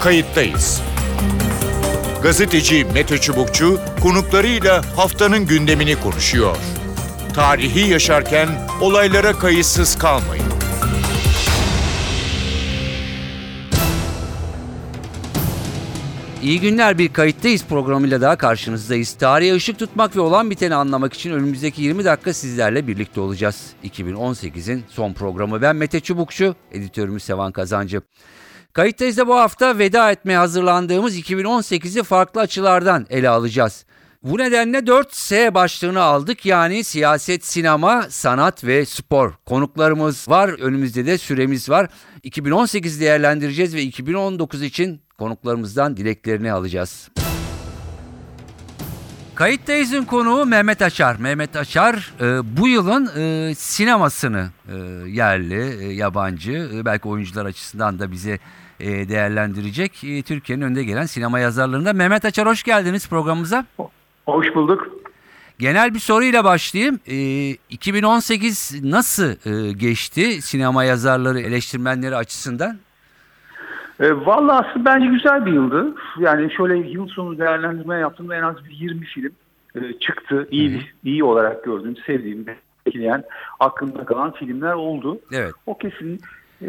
kayıttayız. Gazeteci Mete Çubukçu konuklarıyla haftanın gündemini konuşuyor. Tarihi yaşarken olaylara kayıtsız kalmayın. İyi günler bir kayıttayız programıyla daha karşınızdayız. Tarihe ışık tutmak ve olan biteni anlamak için önümüzdeki 20 dakika sizlerle birlikte olacağız. 2018'in son programı. Ben Mete Çubukçu, editörümüz Sevan Kazancı. Kayıttayız da bu hafta veda etmeye hazırlandığımız 2018'i farklı açılardan ele alacağız. Bu nedenle 4S başlığını aldık yani siyaset, sinema, sanat ve spor. Konuklarımız var, önümüzde de süremiz var. 2018 değerlendireceğiz ve 2019 için konuklarımızdan dileklerini alacağız. Kayıttayız'ın konuğu Mehmet Açar. Mehmet Açar e, bu yılın e, sinemasını e, yerli, e, yabancı, e, belki oyuncular açısından da bize e, değerlendirecek. E, Türkiye'nin önde gelen sinema yazarlarında. Mehmet Açar hoş geldiniz programımıza. Hoş bulduk. Genel bir soruyla başlayayım. E, 2018 nasıl e, geçti sinema yazarları, eleştirmenleri açısından? E, Valla aslında bence güzel bir yıldı. Yani şöyle yıl sonu değerlendirme yaptığımda en az bir 20 film e, çıktı. İyi bir, iyi olarak gördüğüm, sevdiğim, etkileyen, aklımda kalan filmler oldu. Evet. O kesin. E,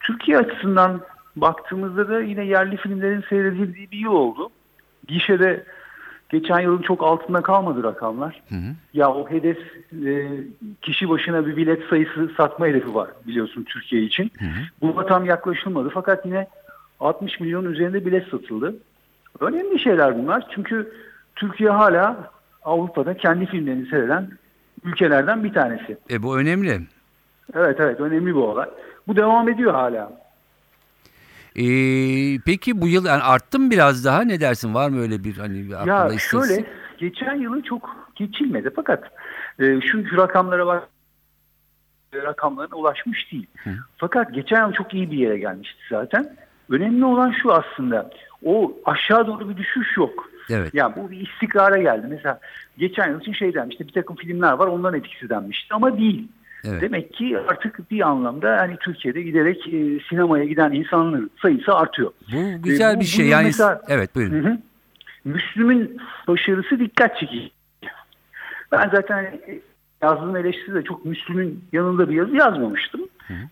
Türkiye açısından baktığımızda da yine yerli filmlerin seyredildiği bir yıl oldu. Gişede geçen yılın çok altında kalmadı rakamlar. Hı hı. Ya o hedef e, kişi başına bir bilet sayısı satma hedefi var biliyorsun Türkiye için. Hı hı. Buna tam yaklaşılmadı fakat yine 60 milyon üzerinde bilet satıldı. Önemli şeyler bunlar çünkü Türkiye hala Avrupa'da kendi filmlerini seyreden ülkelerden bir tanesi. E, bu önemli. Evet evet önemli bir olay. Bu devam ediyor hala. E, peki bu yıl yani arttı mı biraz daha? Ne dersin? Var mı öyle bir hani bir aklında Ya istatistik? şöyle geçen yılı çok geçilmedi fakat e, şu rakamlara bak rakamlarına ulaşmış değil. Hı. Fakat geçen yıl çok iyi bir yere gelmişti zaten. Önemli olan şu aslında o aşağı doğru bir düşüş yok. Evet. Ya bu bir istikrara geldi. Mesela geçen yıl için şey denmişti bir takım filmler var onların etkisi denmişti ama değil. Evet. Demek ki artık bir anlamda hani Türkiye'de giderek e, sinemaya giden insanların sayısı artıyor. Bu güzel E, bu- bir şey. Yani mesela- evet buyurun. Hı hı. Müslüm'ün başarısı dikkat çekici. Ben zaten hani yazdığım eleştiride çok Müslüm'ün yanında bir yazı yazmamıştım.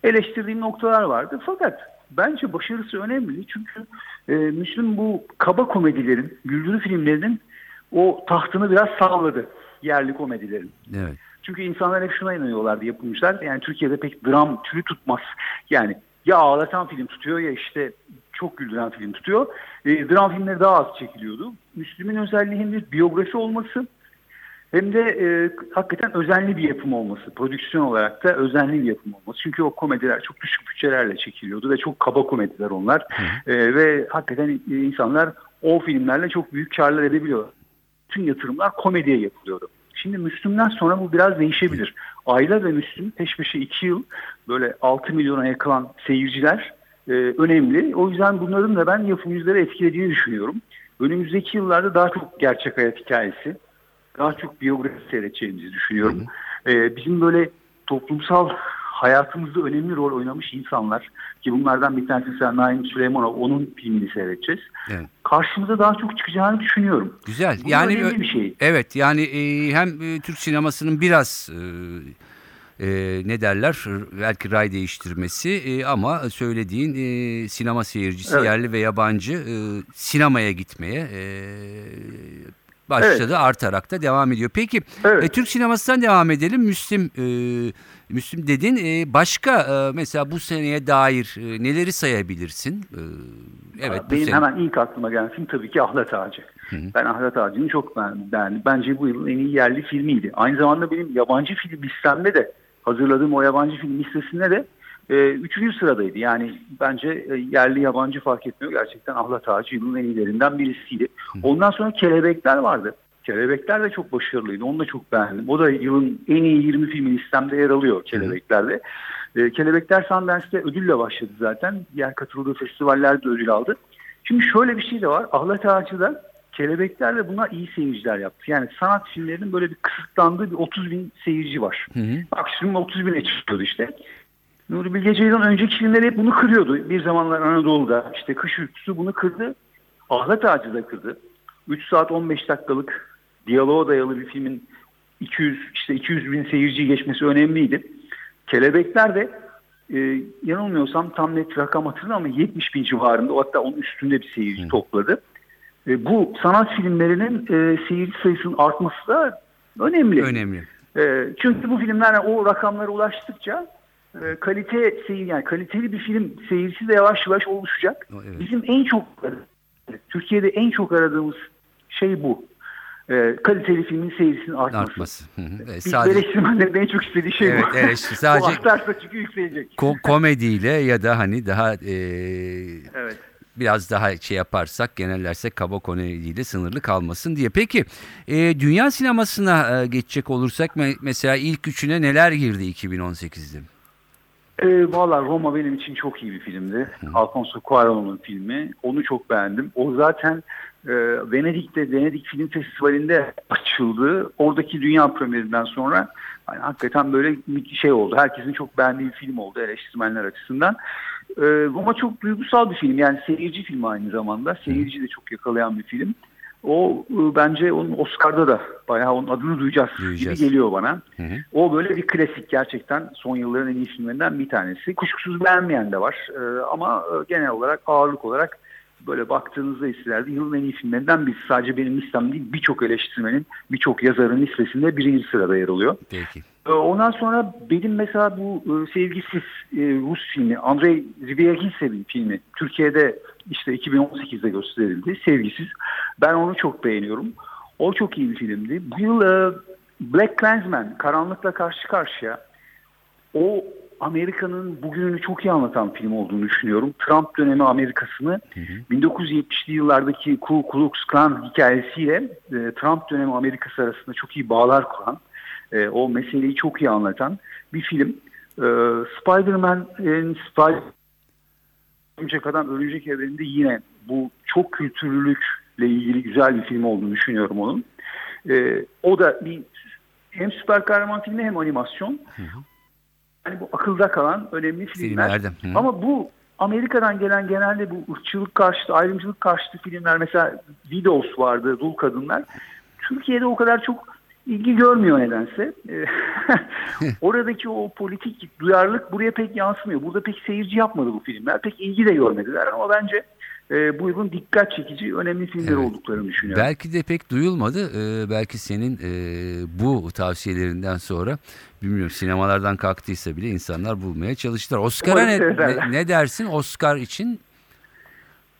Eleştirdiğim noktalar vardı. Fakat bence başarısı önemli. Çünkü e, Müslüm bu kaba komedilerin, güldürü filmlerinin o tahtını biraz sağladı. Yerli komedilerin. Evet. Çünkü insanlar hep şuna inanıyorlardı yapımcılar. Yani Türkiye'de pek dram türü tutmaz. Yani ya ağlatan film tutuyor ya işte çok güldüren film tutuyor. E, dram filmleri daha az çekiliyordu. Müslüm'ün özelliği hem bir biyografi olması hem de e, hakikaten özenli bir yapım olması. Prodüksiyon olarak da özenli bir yapım olması. Çünkü o komediler çok düşük bütçelerle çekiliyordu ve çok kaba komediler onlar. E, ve hakikaten e, insanlar o filmlerle çok büyük karlar edebiliyorlar. Bütün yatırımlar komediye yapılıyordu. Şimdi Müslüm'den sonra bu biraz değişebilir. Ayla ve Müslüm peş peşe iki yıl böyle 6 milyona yakılan seyirciler e, önemli. O yüzden bunların da ben yapımcıları etkilediğini düşünüyorum. Önümüzdeki yıllarda daha çok gerçek hayat hikayesi, daha çok biyografi seyredeceğimizi düşünüyorum. E, bizim böyle toplumsal hayatımızda önemli rol oynamış insanlar ki bunlardan bir tanesi mesela Naim Süleymanov onun filmini seyredeceğiz. Evet. Karşımıza daha çok çıkacağını düşünüyorum. Güzel. Bu yani önemli bir şey. Evet yani e, hem e, Türk sinemasının biraz e, e, ne derler belki ray değiştirmesi e, ama söylediğin e, sinema seyircisi Evet. yerli ve yabancı e, sinemaya gitmeye e, başladı Evet. artarak da devam ediyor. Peki Evet. e, Türk sinemasından devam edelim. Müslüm e, Müslüm dedin. E, başka e, mesela bu seneye dair e, neleri sayabilirsin? E, evet bu Benim sene. hemen ilk aklıma gelen film tabii ki Ahlat Ağacı. Ben Ahlat Ağacı'nı çok beğendim. beğendim. Bence bu yılın en iyi yerli filmiydi. Aynı zamanda benim yabancı film listemde de hazırladığım o yabancı film listesinde de e, üçüncü sıradaydı. Yani bence e, yerli yabancı fark etmiyor. Gerçekten Ahlat Ağacı yılın en iyilerinden birisiydi. Ondan sonra Kelebekler vardı. Kelebekler de çok başarılıydı. Onu da çok beğendim. O da yılın en iyi 20 filmi listemde yer alıyor Kelebekler'de. E, Kelebekler Sundance'de ödülle başladı zaten. Diğer katıldığı festivallerde ödül aldı. Şimdi şöyle bir şey de var. Ahlat Ağacı'da Kelebeklerle buna iyi seyirciler yaptı. Yani sanat filmlerinin böyle bir kısıtlandığı bir 30 bin seyirci var. Hı hı. Maksimum 30 bine çıkıyordu işte. Nuri Bilge Ceylan önceki filmleri hep bunu kırıyordu. Bir zamanlar Anadolu'da işte Kış Uykusu bunu kırdı. Ahlat Ağacı da kırdı. 3 saat 15 dakikalık diyaloğa dayalı bir filmin 200 işte 200 bin seyirciyi geçmesi önemliydi. Kelebekler de e, yanılmıyorsam tam net rakam hatırlamıyorum ama 70 bin civarında hatta onun üstünde bir seyirci topladı. E, bu sanat filmlerinin e, seyirci sayısının artması da önemli. Önemli. E, çünkü bu filmler o rakamlara ulaştıkça e, kalite seyir yani kaliteli bir film seyircisi de yavaş yavaş oluşacak. Evet. Bizim en çok Türkiye'de en çok aradığımız şey bu. E, kaliteli filmin seyircisinin artması. Artması. Hı hı. Evet, Biz sadece eleştirmenlerin en çok istediği şey Evet, bu. bu Sadece- artarsa çünkü yükselecek. ko- komediyle ya da hani daha e, Evet. biraz daha şey yaparsak genellersek kaba komediyle sınırlı kalmasın diye. Peki e, dünya sinemasına e, geçecek olursak me- mesela ilk üçüne neler girdi 2018'de? E, Valla Roma benim için çok iyi bir filmdi. Alfonso Cuarón'un filmi. Onu çok beğendim. O zaten e, Venedik'te Venedik Film Festivali'nde açıldı. Oradaki dünya premierinden sonra hani hakikaten böyle bir şey oldu. Herkesin çok beğendiği bir film oldu eleştirmenler açısından. E, Roma çok duygusal bir film. Yani seyirci filmi aynı zamanda. Seyirci de çok yakalayan bir film. O e, bence onun Oscar'da da bayağı onun adını duyacağız, Duyacağız. gibi geliyor bana. Hı hı. O böyle bir klasik gerçekten son yılların en iyi filmlerinden bir tanesi. Kuşkusuz beğenmeyen de var Ee, ama e, genel olarak ağırlık olarak böyle baktığınızda listelerde yılın en iyi filmlerinden birisi. Sadece benim listem değil birçok eleştirmenin, birçok yazarın listesinde birinci sırada yer alıyor. Peki. Ee, Ondan sonra benim mesela bu e, sevgisiz e, Rus filmi Andrei Zvyagintsev filmi Türkiye'de işte 2018'de gösterildi. Sevgisiz. Ben onu çok beğeniyorum. O çok iyi bir filmdi. Bu yıl e, Black Klansman Karanlıkla Karşı Karşıya o Amerika'nın bugününü çok iyi anlatan film olduğunu düşünüyorum. Trump dönemi Amerika'sını 1970'li yıllardaki Ku Klux Klan hikayesiyle e, Trump dönemi Amerikası arasında çok iyi bağlar kuran, e, o meseleyi çok iyi anlatan bir film. E, Spider-Man'in Spider Örümcek Adam Örümcek Evreni'nde yine bu çok kültürlülükle ilgili güzel bir film olduğunu düşünüyorum onun. E, o da bir hem süper kahraman filmi hem animasyon. Yani bu akılda kalan önemli filmler. Filmlerden, hı. Ama bu Amerika'dan gelen genelde bu ırkçılık karşıtı, ayrımcılık karşıtı filmler mesela Widows vardı, Dul Kadınlar. Türkiye'de o kadar çok ilgi görmüyor nedense. Ee, Oradaki o politik duyarlılık buraya pek yansımıyor. Burada pek seyirci yapmadı bu filmler. Pek ilgi de görmediler ama bence e, bu yılın dikkat çekici önemli filmler Evet. olduklarını düşünüyorum. Belki de pek duyulmadı. Ee, belki senin e, bu tavsiyelerinden sonra bilmiyorum sinemalardan kalktıysa bile insanlar bulmaya çalıştılar. Oscar'a ne, ne, ne dersin Oscar için?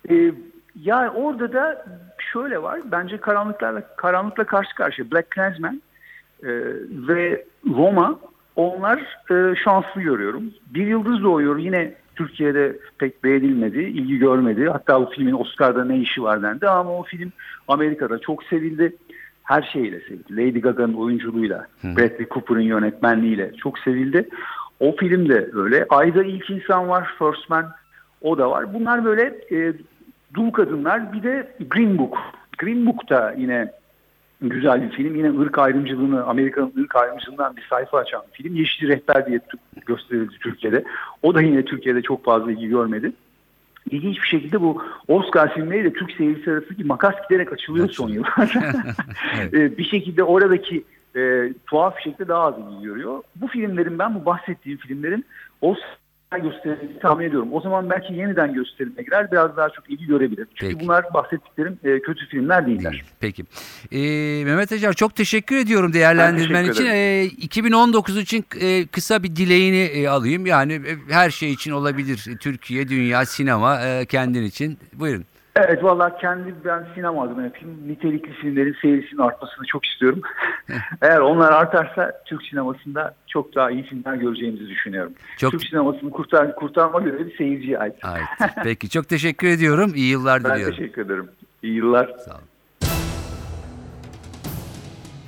Ee, ya orada da şöyle var. Bence karanlıklarla karanlıkla karşı karşıya Black Klansman e, ve Roma onlar e, şanslı görüyorum. Bir Yıldız Doğuyor yine Türkiye'de pek beğenilmedi, ilgi görmedi. Hatta bu filmin Oscar'da ne işi var dendi ama o film Amerika'da çok sevildi. Her şeyle sevildi. Lady Gaga'nın oyunculuğuyla, Bradley Cooper'ın yönetmenliğiyle çok sevildi. O film de öyle. Ayda ilk insan var, First Man. O da var. Bunlar böyle e, dul kadınlar. Bir de Green Book. Green Book da yine güzel bir film. Yine ırk ayrımcılığını, Amerika'nın ırk ayrımcılığından bir sayfa açan bir film. Yeşil Rehber diye gösterildi Türkiye'de. O da yine Türkiye'de çok fazla ilgi görmedi. İlginç bir şekilde bu Oscar filmleriyle Türk seyircisi arasındaki makas giderek açılıyor son yıllarda. E, bir şekilde oradaki e, tuhaf bir şekilde daha az ilgi görüyor. Bu filmlerin ben bu bahsettiğim filmlerin Oscar gösterildiğini tahmin ediyorum. O zaman belki yeniden gösterilme girer biraz daha çok ilgi görebilir. Çünkü Peki. bunlar bahsettiklerim e, kötü filmler değiller. Değil. Peki. Ee, Mehmet Acar çok teşekkür ediyorum değerlendirmen Ben için. teşekkür Ee, 2019 için e, kısa bir dileğini e, alayım. Yani e, her şey için olabilir. Türkiye, dünya, sinema e, kendin için. Buyurun. Evet valla kendi ben sinema adına yapayım. Nitelikli filmlerin seyrisinin artmasını çok istiyorum. Eğer onlar artarsa Türk sinemasında çok daha iyi filmler göreceğimizi düşünüyorum. Çok- Türk sinemasını kurtar, kurtarma görevi seyirciye ait. Evet. Peki çok teşekkür ediyorum. İyi yıllar Ben diliyorum. teşekkür ederim. İyi yıllar. Sağ olun.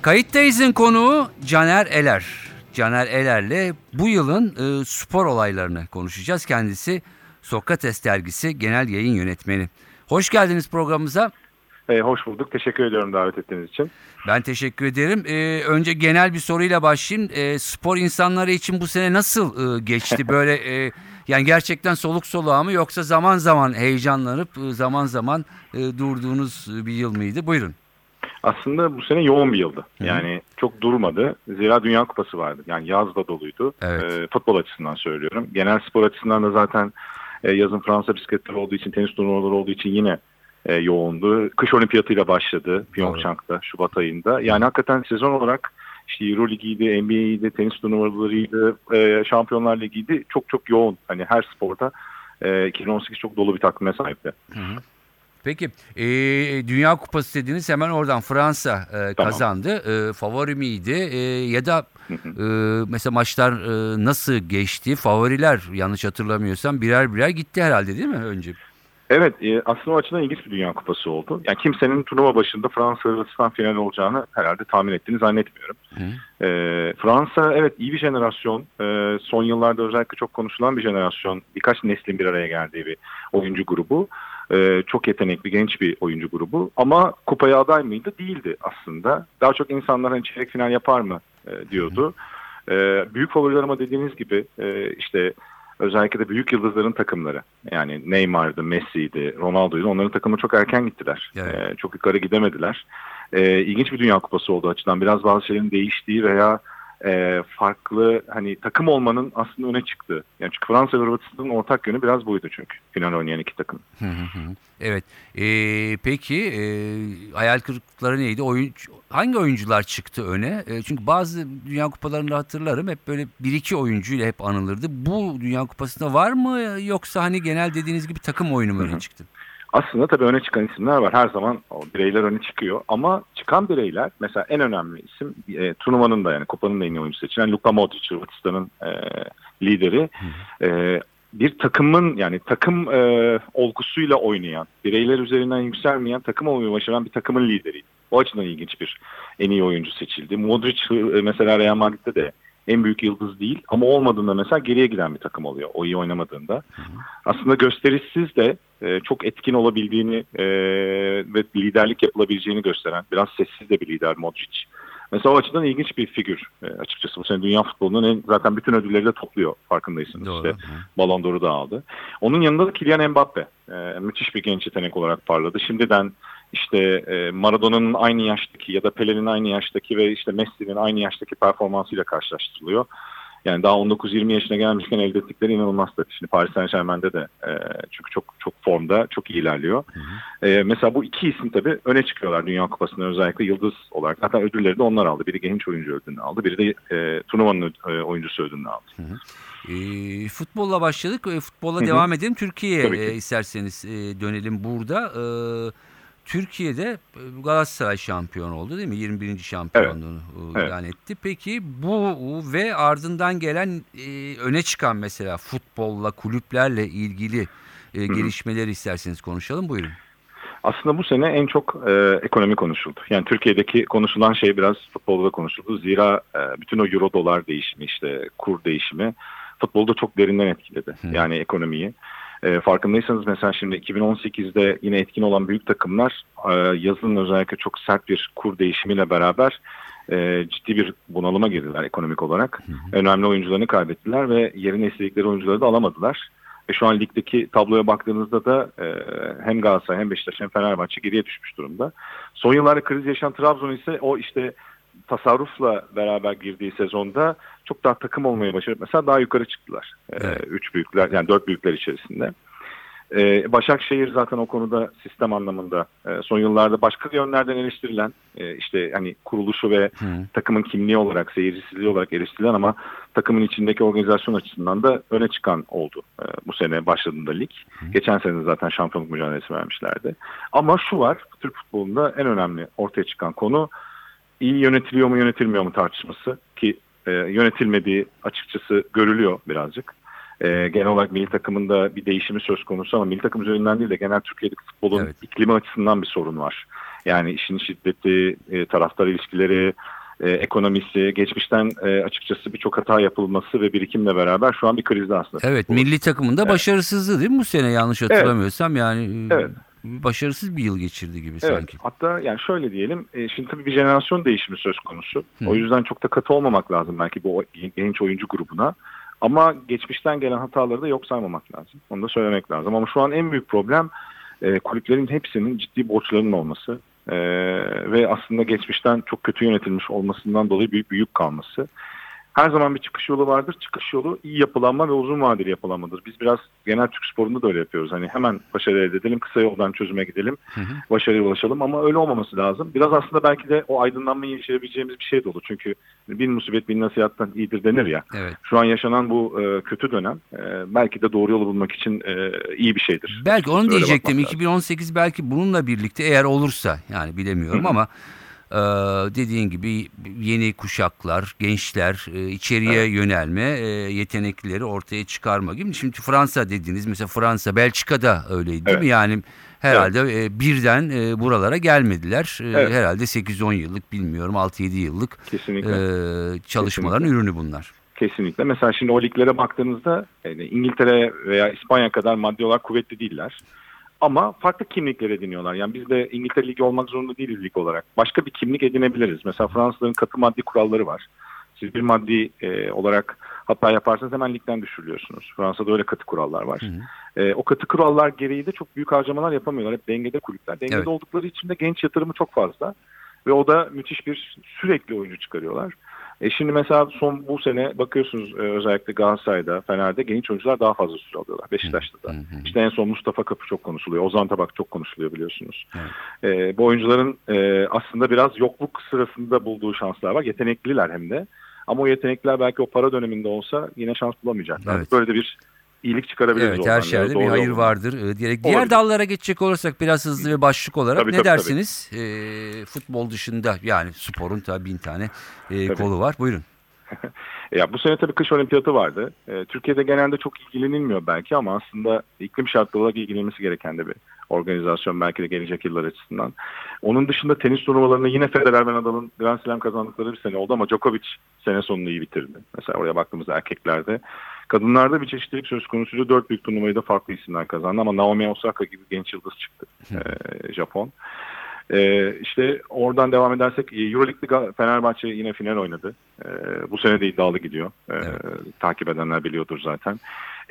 Kayıttayız'ın konuğu Caner Eler. Caner Eler'le bu yılın e, spor olaylarını konuşacağız. Kendisi Sokrates dergisi genel yayın yönetmeni. Hoş geldiniz programımıza. E, hoş bulduk. Teşekkür ediyorum davet ettiğiniz için. Ben teşekkür ederim. Ee, önce genel bir soruyla başlayayım. Ee, spor insanları için bu sene nasıl e, geçti? Böyle e, yani gerçekten soluk soluğa mı yoksa zaman zaman heyecanlanıp e, zaman zaman e, durduğunuz bir yıl mıydı? Buyurun. Aslında bu sene yoğun bir yıldı. Yani çok durmadı. Zira Dünya Kupası vardı. Yani yaz da doluydu. Evet. E, futbol açısından söylüyorum. Genel spor açısından da zaten e, yazın Fransa bisikletleri olduğu için, tenis turnuvaları olduğu için yine e, yoğundu. Kış olimpiyatıyla başladı Pyeongchang'da Şubat ayında. Yani hakikaten sezon olarak işte Euro Ligi'ydi, NBA'ydi, tenis turnuvalarıydı, e, Şampiyonlar Ligi'ydi. Çok çok yoğun. Hani her sporda e, 2018 çok dolu bir takvime sahipti. Peki e, Dünya Kupası dediniz hemen oradan Fransa e, Tamam. kazandı. E, favori miydi E, ya da e, mesela maçlar e, nasıl geçti? Favoriler yanlış hatırlamıyorsam birer birer gitti herhalde değil mi önce? Evet e, aslında o açıdan ilginç bir Dünya Kupası oldu. Yani kimsenin turnuva başında Fransa Hırvatistan final olacağını herhalde tahmin ettiğini zannetmiyorum. E, Fransa evet iyi bir jenerasyon. E, son yıllarda özellikle çok konuşulan bir jenerasyon. Birkaç neslin bir araya geldiği bir oyuncu grubu. E, çok yetenekli genç bir oyuncu grubu. Ama kupaya aday mıydı? Değildi aslında. Daha çok insanlar hani çeyrek final yapar mı e, diyordu. E, büyük favoriler ama dediğiniz gibi e, işte özellikle de büyük yıldızların takımları yani Neymar'dı, Messi'ydi, Ronaldo'ydu onların takımı çok erken gittiler. Evet. Ee, çok yukarı gidemediler. Ee, ilginç bir Dünya Kupası olduğu açıdan biraz bazı şeylerin değiştiği veya e, farklı hani takım olmanın aslında öne çıktığı. Yani çünkü Fransa ve Hırvatistan'ın ortak yönü biraz buydu çünkü final oynayan iki takım. Hı hı hı. Evet. E, peki e, hayal kırıklıkları neydi? Oyuncu, hangi oyuncular çıktı öne? E, çünkü bazı Dünya Kupalarında hatırlarım hep böyle bir iki oyuncuyla hep anılırdı. Bu Dünya Kupası'nda var mı yoksa hani genel dediğiniz gibi takım oyunu mu öne çıktı? Aslında tabii öne çıkan isimler var. Her zaman o bireyler öne çıkıyor. Ama çıkan bireyler mesela en önemli isim e, turnuvanın da yani kupanın da en iyi oyuncusu seçilen Luka Modric Hırvatistan'ın e, lideri. E, bir takımın yani takım e, olgusuyla oynayan, bireyler üzerinden yükselmeyen, takım olmayı başaran bir takımın lideriydi. O açıdan ilginç bir en iyi oyuncu seçildi. Modric e, mesela Real Madrid'de de en büyük yıldız değil ama olmadığında mesela geriye giden bir takım oluyor. O iyi oynamadığında. Aslında gösterişsiz de e, çok etkin olabildiğini e, ve liderlik yapılabileceğini gösteren biraz sessiz de bir lider Modric. Mesela o açıdan ilginç bir figür e, açıkçası. Bu sene dünya futbolunun en, zaten bütün ödülleri de topluyor farkındaysanız. Doğru. İşte Ballon d'Or'u da aldı. Onun yanında da Kylian Mbappe. E, müthiş bir genç yetenek olarak parladı. Şimdiden işte e, Maradona'nın aynı yaştaki ya da Pele'nin aynı yaştaki ve işte Messi'nin aynı yaştaki performansıyla karşılaştırılıyor. Yani daha 19-20 yaşına gelmişken elde ettikleri inanılmaz tabii. Şimdi Paris Saint Germain'de de e, çünkü çok çok formda, çok iyi ilerliyor. E, mesela bu iki isim tabii öne çıkıyorlar Dünya Kupası'nda özellikle yıldız olarak. Zaten ödülleri de onlar aldı. Biri genç oyuncu ödülünü aldı, biri de e, turnuvanın e, oyuncusu ödülünü aldı. E, futbolla başladık. E, futbolla Hı hı. devam edelim. Türkiye'ye e, isterseniz e, dönelim burada. E, Türkiye'de e, Galatasaray şampiyon oldu değil mi? 21. şampiyonluğunu e, Evet. ilan etti. Peki bu ve ardından gelen e, öne çıkan mesela futbolla, kulüplerle ilgili e, gelişmeleri isterseniz konuşalım. Buyurun. Aslında bu sene en çok e, ekonomi konuşuldu. Yani Türkiye'deki konuşulan şey biraz futbolda konuşuldu. Zira e, bütün o euro dolar değişimi işte kur değişimi futbolda çok derinden etkiledi. Hı. Yani ekonomiyi. E, farkındaysanız mesela şimdi 2018'de yine etkin olan büyük takımlar e, yazın özellikle çok sert bir kur değişimiyle beraber e, ciddi bir bunalıma girdiler ekonomik olarak. Önemli oyuncularını kaybettiler ve yerine istedikleri oyuncuları da alamadılar. Ve şu an ligdeki tabloya baktığınızda da e, hem Galatasaray hem Beşiktaş hem Fenerbahçe geriye düşmüş durumda. Son yıllarda kriz yaşayan Trabzon ise o işte tasarrufla beraber girdiği sezonda çok daha takım olmayı başarıp mesela daha yukarı çıktılar. E, Evet. Üç büyükler yani dört büyükler içerisinde. E, Başakşehir zaten o konuda sistem anlamında e, son yıllarda başka yönlerden eleştirilen e, işte hani kuruluşu ve Hı. takımın kimliği olarak, seyircisizliği olarak eleştirilen ama takımın içindeki organizasyon açısından da öne çıkan oldu e, bu sene başladığında lig. Geçen sene zaten şampiyonluk mücadelesi vermişlerdi. Ama şu var, Türk futbolunda en önemli ortaya çıkan konu iyi yönetiliyor mu yönetilmiyor mu tartışması ki e, yönetilmediği açıkçası görülüyor birazcık. E, genel olarak milli takımında bir değişimi söz konusu ama milli takım üzerinden değil de genel Türkiye'deki futbolun Evet. iklimi açısından bir sorun var. Yani işin şiddeti, e, taraftar ilişkileri, e, ekonomisi, geçmişten e, açıkçası birçok hata yapılması ve birikimle beraber şu an bir krizde aslında. Evet futbol. milli takımında Evet. başarısızlığı değil mi bu sene yanlış hatırlamıyorsam yani e, Evet. Başarısız bir yıl geçirdi gibi Evet. sanki. Hatta yani şöyle diyelim. e, şimdi tabii bir jenerasyon değişimi söz konusu. Hı. O yüzden çok da katı olmamak lazım belki bu genç oyuncu grubuna. Ama geçmişten gelen hataları da yok saymamak lazım. Onu da söylemek lazım. Ama şu an en büyük problem e, kulüplerin hepsinin ciddi borçlarının olması. E, ve aslında geçmişten çok kötü yönetilmiş olmasından dolayı büyük bir yük kalması. Her zaman bir çıkış yolu vardır. Çıkış yolu iyi yapılanma ve uzun vadeli yapılanmadır. Biz biraz genel Türk sporunda da öyle yapıyoruz. Hani hemen başarı elde edelim, kısa yoldan çözüme gidelim Hı hı. başarıya ulaşalım ama öyle olmaması lazım. Biraz aslında belki de o aydınlanmayı yaşayabileceğimiz bir şey de olur. Çünkü bir musibet bir nasihattan iyidir denir ya. Evet. Şu an yaşanan bu e, kötü dönem e, belki de doğru yolu bulmak için e, iyi bir şeydir. Belki onu Öyle diyecektim. bakmak lazım. 2018 belki bununla birlikte eğer olursa yani bilemiyorum hı. ama e, dediğin gibi yeni kuşaklar, gençler e, içeriye yönelme, e, yetenekleri ortaya çıkarma gibi. Şimdi Fransa dediğiniz mesela Fransa, Belçika'da öyleydi değil mi? Evet. Yani herhalde e, birden e, buralara gelmediler. E, Evet. Herhalde 8-10 yıllık bilmiyorum 6-7 yıllık Kesinlikle. e, çalışmaların ürünü bunlar. Kesinlikle. Mesela şimdi o liglere baktığınızda yani İngiltere veya İspanya kadar maddi olarak kuvvetli değiller. Ama farklı kimlikler ediniyorlar. Yani biz de İngiltere Ligi olmak zorunda değiliz lig olarak. Başka bir kimlik edinebiliriz. Mesela Fransızların katı maddi kuralları var. Siz bir maddi e, olarak hata yaparsanız hemen ligden düşürülüyorsunuz. Fransa'da öyle katı kurallar var. Hı hı. E, o katı kurallar gereği de çok büyük harcamalar yapamıyorlar. Hep dengede kulüpler. Dengede Evet. oldukları için de genç yatırımı çok fazla. Ve o da müthiş bir sürekli oyuncu çıkarıyorlar. E şimdi mesela son bu sene bakıyorsunuz e, özellikle Galatasaray'da, Fener'de genç oyuncular daha fazla süre alıyorlar. Beşiktaş'ta da. Hı hı. İşte en son Mustafa Kapı çok konuşuluyor. Ozan Tabak çok konuşuluyor biliyorsunuz. E, bu oyuncuların e, aslında biraz yokluk sırasında bulduğu şanslar var. Yetenekliler hem de. Ama o yetenekler belki o para döneminde olsa yine şans bulamayacaklar. Evet. Böyle de bir iyilik çıkarabiliriz. Evet her şeyde bir hayır yoldan. vardır e, diyerek. Diğer Olabilir. dallara geçecek olursak biraz hızlı ve başlık olarak Tabii, ne tabii, dersiniz? E, futbol dışında yani sporun tabii bin tane e, Tabii. kolu var. Buyurun. Ya bu sene tabii kış olimpiyatı vardı. E, Türkiye'de genelde çok ilgilenilmiyor belki ama aslında iklim şartları olarak ilgilenilmesi gereken de bir organizasyon belki de gelecek yıllar açısından. Onun dışında tenis turnuvalarında yine Federer ve Nadal'ın Grand Slam kazandıkları bir sene oldu ama Djokovic sene sonunu iyi bitirdi. Mesela oraya baktığımızda erkeklerde. Kadınlarda bir çeşitlilik söz konusuydu. Dört büyük turnuvayı da farklı isimler kazandı ama Naomi Osaka gibi genç yıldız çıktı. e, Japon. Ee, işte oradan devam edersek e, Euroleague'de Fenerbahçe yine final oynadı. Ee, bu sene de iddialı gidiyor. Ee, Evet. Takip edenler biliyordur zaten.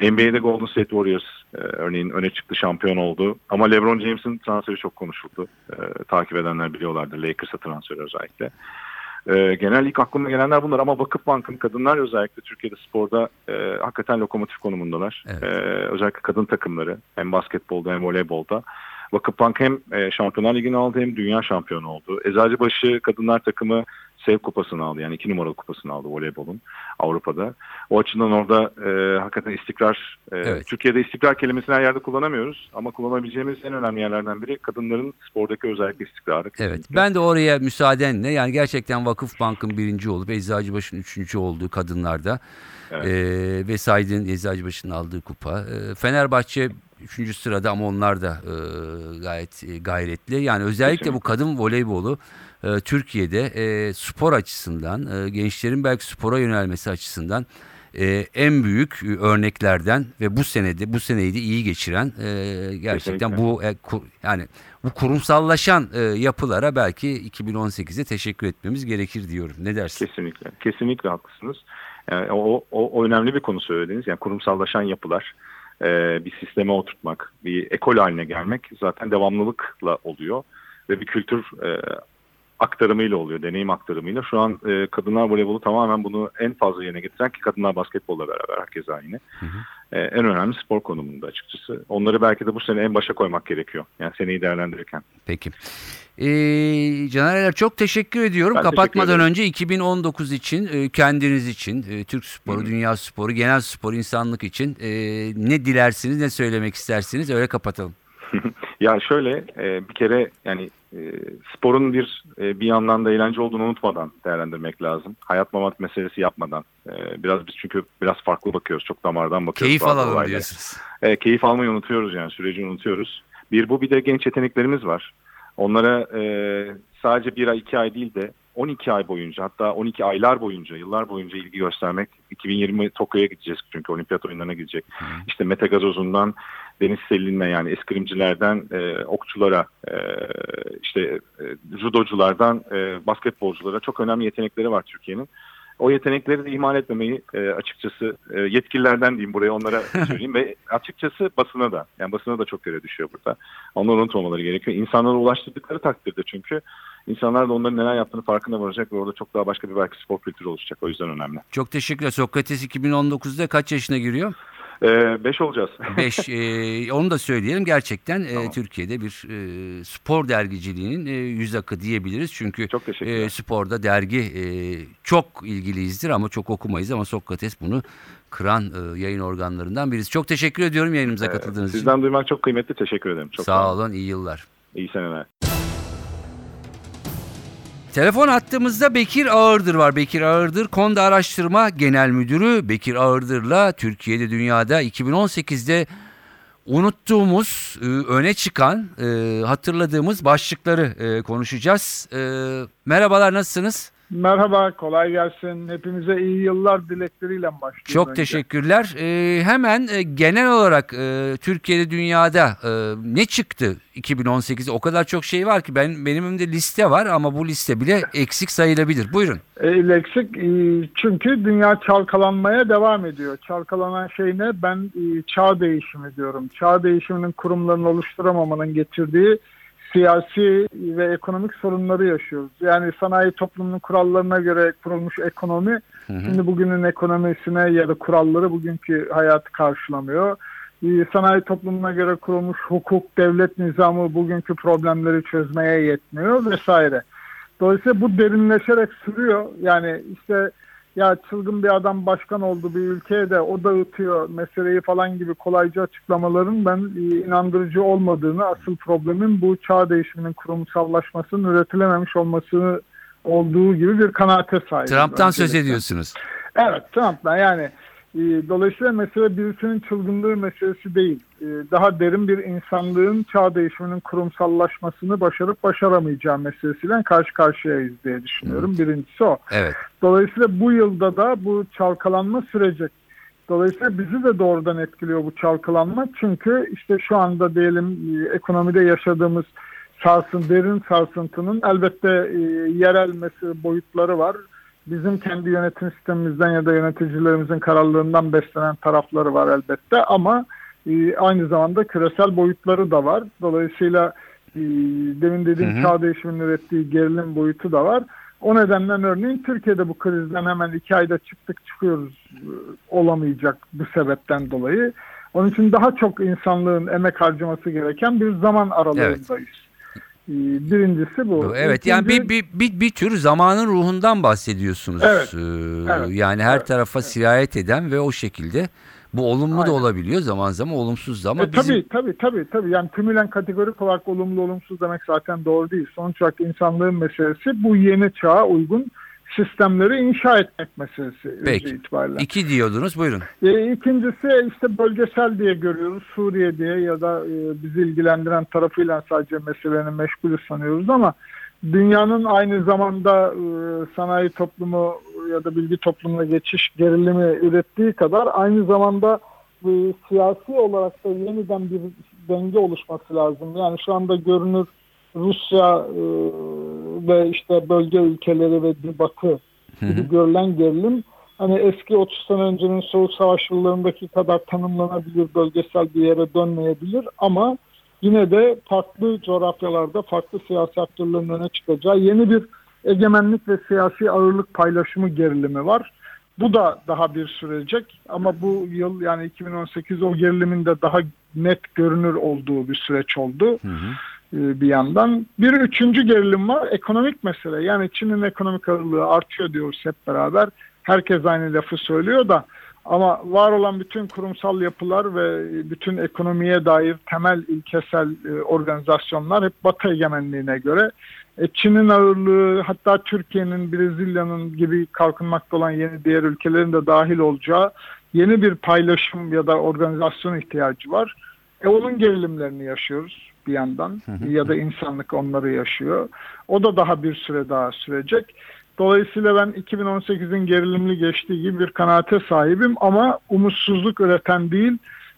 NBA'de Golden State Warriors e, örneğin öne çıktı şampiyon oldu. Ama LeBron James'in transferi çok konuşuldu. Ee, takip edenler biliyorlardır Lakers'a transferi özellikle. Ee, genel ilk aklıma gelenler bunlar ama Vakıfbank'ın kadınlar özellikle Türkiye'de sporda e, hakikaten lokomotif konumundalar. Evet. Ee, özellikle kadın takımları hem basketbolda hem voleybolda. Vakıfbank hem e, Şampiyonlar Ligi'ni aldı hem dünya şampiyonu oldu. Eczacıbaşı kadınlar takımı Sev kupasını aldı. Yani iki numaralı kupasını aldı voleybolun Avrupa'da. O açıdan orada e, hakikaten istikrar, e, Evet. Türkiye'de istikrar kelimesini her yerde kullanamıyoruz. Ama kullanabileceğimiz en önemli yerlerden biri kadınların spordaki özellikle istikrarı. Evet kesinlikle. ben de oraya müsaadenle yani gerçekten Vakıfbank'ın birinci olup Eczacıbaşı'nın üçüncü olduğu kadınlarda Evet. e, ve Said'in Eczacıbaşı'nın aldığı kupa. E, Fenerbahçe üçüncü sırada ama onlar da e, gayet e, gayretli. Yani özellikle Kesinlikle. bu kadın voleybolu e, Türkiye'de e, spor açısından e, gençlerin belki spora yönelmesi açısından e, en büyük e, örneklerden ve bu senede bu seneyi de iyi geçiren e, gerçekten Kesinlikle. bu e, ku- yani bu kurumsallaşan e, yapılara belki 2018'e teşekkür etmemiz gerekir diyorum. Ne dersin? Kesinlikle. Kesinlikle haklısınız. Yani o, o, o önemli bir konu söylediniz. Yani kurumsallaşan yapılar, e, bir sisteme oturtmak, bir ekol haline gelmek zaten devamlılıkla oluyor. Ve bir kültür e, aktarımıyla oluyor, deneyim aktarımıyla. Şu an e, kadınlar voleybolu tamamen bunu en fazla yerine getiren ki kadınlar basketbolla beraber herkes aynı. hı. E, en önemli spor konumunda açıkçası. Onları belki de bu sene en başa koymak gerekiyor. Yani seneyi değerlendirirken. Peki. Ee, Caner Erer çok teşekkür ediyorum. Ben teşekkür Kapatmadan ederim. önce 2019 için e, kendiniz için, e, Türk sporu, Hı. dünya sporu, genel spor, insanlık için e, ne dilersiniz, ne söylemek istersiniz öyle kapatalım. Ya şöyle e, bir kere yani e, sporun bir e, bir yandan da eğlence olduğunu unutmadan değerlendirmek lazım. Hayat mamat meselesi yapmadan. E, biraz biz çünkü biraz farklı bakıyoruz. Çok damardan bakıyoruz. Keyif alalım olaylara. diyorsunuz. E, keyif almayı unutuyoruz yani süreci unutuyoruz. Bir bu bir de genç yeteneklerimiz var. Onlara e, sadece bir ay iki ay değil de 12 ay boyunca hatta 12 aylar boyunca yıllar boyunca ilgi göstermek 2020 Tokyo'ya gideceğiz çünkü olimpiyat oyunlarına gidecek. İşte Mete Gazoz'undan deniz selinme yani eskrimcilerden e, okçulara, e, işte e, judoculardan e, basketbolculara çok önemli yetenekleri var Türkiye'nin. O yetenekleri de ihmal etmemeyi e, açıkçası e, yetkililerden diyeyim buraya onlara söyleyeyim ve açıkçası basına da yani basına da çok göre düşüyor burada. Onları unutmamaları gerekiyor. İnsanlara ulaştırdıkları takdirde çünkü insanlar da onların neler yaptığını farkında varacak ve orada çok daha başka bir belki spor kültürü oluşacak. O yüzden önemli. Çok teşekkürler. Sokrates 2019'da kaç yaşına giriyor? Ee, beş olacağız. 5. Ee, onu da söyleyelim. Gerçekten e, Tamam. Türkiye'de bir e, spor dergiciliğinin e, yüz akı diyebiliriz. Çünkü Çok e, sporda dergi e, çok ilgiliyizdir ama çok okumayız ama Sokrates bunu kıran e, yayın organlarından birisi. Çok teşekkür ediyorum yayınımıza Ee, katıldığınız için. Sizden duymak çok kıymetli. Teşekkür ederim. Çok Sağ olun. iyi yıllar. İyi seneler. Telefon attığımızda Bekir Ağırdır var. Bekir Ağırdır Konda Araştırma Genel Müdürü. Bekir Ağırdır'la Türkiye'de dünyada 2018'de unuttuğumuz, e, öne çıkan, e, hatırladığımız başlıkları e, konuşacağız. Merhabalar nasılsınız? Merhaba, kolay gelsin. Hepimize iyi yıllar dilekleriyle başlıyorum. Çok önce. teşekkürler. E, hemen e, genel olarak e, Türkiye'de dünyada e, ne çıktı 2018? O kadar çok şey var ki ben benim önümde liste var ama bu liste bile eksik sayılabilir. Buyurun. E, Leksik e, çünkü dünya çalkalanmaya devam ediyor. Çalkalanan şey ne? Ben e, çağ değişimi diyorum. Çağ değişiminin kurumlarını oluşturamamanın getirdiği siyasi ve ekonomik sorunları yaşıyoruz. Yani sanayi toplumunun kurallarına göre kurulmuş ekonomi şimdi bugünün ekonomisine ya da kuralları bugünkü hayatı karşılamıyor. Ee, Sanayi toplumuna göre kurulmuş hukuk, devlet nizamı bugünkü problemleri çözmeye yetmiyor vesaire. Dolayısıyla bu derinleşerek sürüyor. Yani işte ya çılgın bir adam başkan oldu bir ülkeye de o dağıtıyor meseleyi falan gibi kolayca açıklamaların ben e, inandırıcı olmadığını, asıl problemin bu çağ değişiminin kurumsallaşmasının üretilememiş olması olduğu gibi bir kanaate sahibim. Trump'tan söz öncelikle. ediyorsunuz. Evet Trump'tan yani e, dolayısıyla mesele birisinin çılgınlığı meselesi değil. E, daha derin bir insanlığın çağ değişiminin kurumsallaşmasını başarıp başaramayacağı meselesiyle karşı karşıyayız diye düşünüyorum. Birincisi o. Evet. Dolayısıyla bu yılda da bu çalkalanma sürecek. Dolayısıyla bizi de doğrudan etkiliyor bu çalkalanma. Çünkü işte şu anda diyelim e, ekonomide yaşadığımız sarsın, derin sarsıntının elbette e, yerel boyutları var. Bizim kendi yönetim sistemimizden ya da yöneticilerimizin kararlılığından beslenen tarafları var elbette ama e, aynı zamanda küresel boyutları da var. Dolayısıyla e, demin dediğim Hı hı. çağ değişiminin ürettiği gerilim boyutu da var. O nedenle örneğin Türkiye'de bu krizden hemen iki ayda çıktık çıkıyoruz e, olamayacak bu sebepten dolayı. Onun için daha çok insanlığın emek harcaması gereken bir zaman aralığındayız. E, Birincisi bu. Evet yani bir, İkinci- bir, bir, bir tür zamanın ruhundan bahsediyorsunuz. Evet, Ee, evet, Yani her evet, tarafa evet. sirayet eden ve o şekilde bu olumlu da Aynen. olabiliyor zaman zaman olumsuz da ama E, bizim... tabii tabii tabii tabii yani tümülen kategorik olarak olumlu olumsuz demek zaten doğru değil. Sonuç olarak insanlığın meselesi bu yeni çağa uygun sistemleri inşa etmek meselesi Peki. itibariyle. İki diyordunuz buyurun. E, ikincisi işte bölgesel diye görüyoruz. Suriye diye ya da e, bizi ilgilendiren tarafıyla sadece meselenin meşgulü sanıyoruz ama dünyanın aynı zamanda e, sanayi toplumu ya da bilgi toplumuna geçiş gerilimi ürettiği kadar aynı zamanda e, siyasi olarak da yeniden bir denge oluşması lazım. Yani şu anda görünür Rusya e, ve işte bölge ülkeleri ve batı gibi görülen gerilim hani eski 30 sene öncenin soğuk savaş yıllarındaki kadar tanımlanabilir bölgesel bir yere dönmeyebilir ama yine de farklı coğrafyalarda farklı siyasi aktörlerin öne çıkacağı yeni bir egemenlik ve siyasi ağırlık paylaşımı gerilimi var. Bu da daha bir sürecek ama bu yıl yani 2018 o gerilimin de daha net görünür olduğu bir süreç oldu Hı hı. e, bir yandan. Bir üçüncü gerilim var ekonomik mesele. Yani Çin'in ekonomik ağırlığı artıyor diyoruz hep beraber. Herkes aynı lafı söylüyor da ama var olan bütün kurumsal yapılar ve bütün ekonomiye dair temel ilkesel e, organizasyonlar hep Batı egemenliğine göre. E, Çin'in ağırlığı hatta Türkiye'nin, Brezilya'nın gibi kalkınmakta olan yeni diğer ülkelerin de dahil olacağı yeni bir paylaşım ya da organizasyon ihtiyacı var. E, onun gerilimlerini yaşıyoruz bir yandan ya da insanlık onları yaşıyor. O da daha bir süre daha sürecek. Dolayısıyla ben 2018'in gerilimli geçtiği gibi bir kanaate sahibim ama umutsuzluk üreten değil,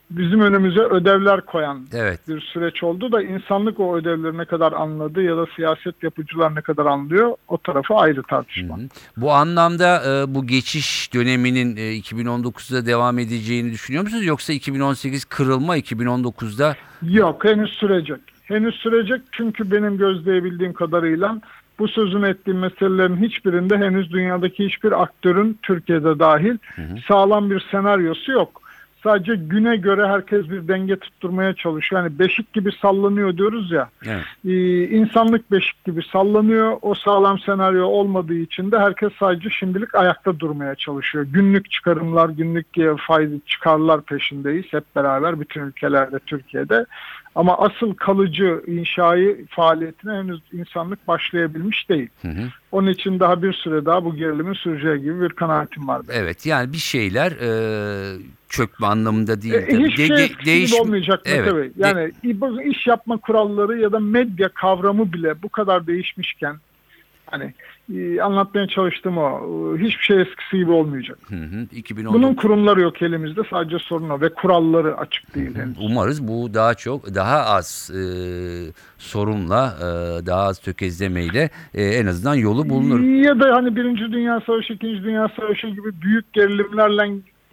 bizim önümüze ödevler koyan Evet. bir süreç oldu da insanlık o ödevleri ne kadar anladı ya da siyaset yapıcılar ne kadar anlıyor o tarafı ayrı tartışma. Hı hı. Bu anlamda e, bu geçiş döneminin e, 2019'da devam edeceğini düşünüyor musunuz? Yoksa 2018 kırılma 2019'da Yok henüz sürecek. Henüz sürecek çünkü benim gözleyebildiğim kadarıyla bu sözünü ettiğim meselelerin hiçbirinde henüz dünyadaki hiçbir aktörün Türkiye'de dahil sağlam bir senaryosu yok. Sadece güne göre herkes bir denge tutturmaya çalışıyor. Yani beşik gibi sallanıyor diyoruz ya. evet. Ee, insanlık beşik gibi sallanıyor. O sağlam senaryo olmadığı için de herkes sadece şimdilik ayakta durmaya çalışıyor. Günlük çıkarımlar, günlük e, fayda çıkarlar peşindeyiz hep beraber bütün ülkelerde, Türkiye'de. Ama asıl kalıcı inşai faaliyetine henüz insanlık başlayabilmiş değil. Hı hı. Onun için daha bir süre daha bu gerilimin süreceği gibi bir kanaatim var. benim. Evet yani bir şeyler e, çökme anlamında değil. E, tabii. hiçbir De- şey de- değiş- olmayacak Evet. Bey. Yani bu iş yapma kuralları ya da medya kavramı bile bu kadar değişmişken hani anlatmaya çalıştığım o e, hiçbir şey eskisi gibi olmayacak. Hı hı. 2019 Bunun kurumları yok elimizde sadece sorun o ve kuralları açık değil henüz. Umarız bu daha çok daha az e, sorunla e, daha az tökezlemeyle e, en azından yolu bulunur. Ya da hani Birinci Dünya Savaşı, İkinci Dünya Savaşı gibi büyük gerilimlerle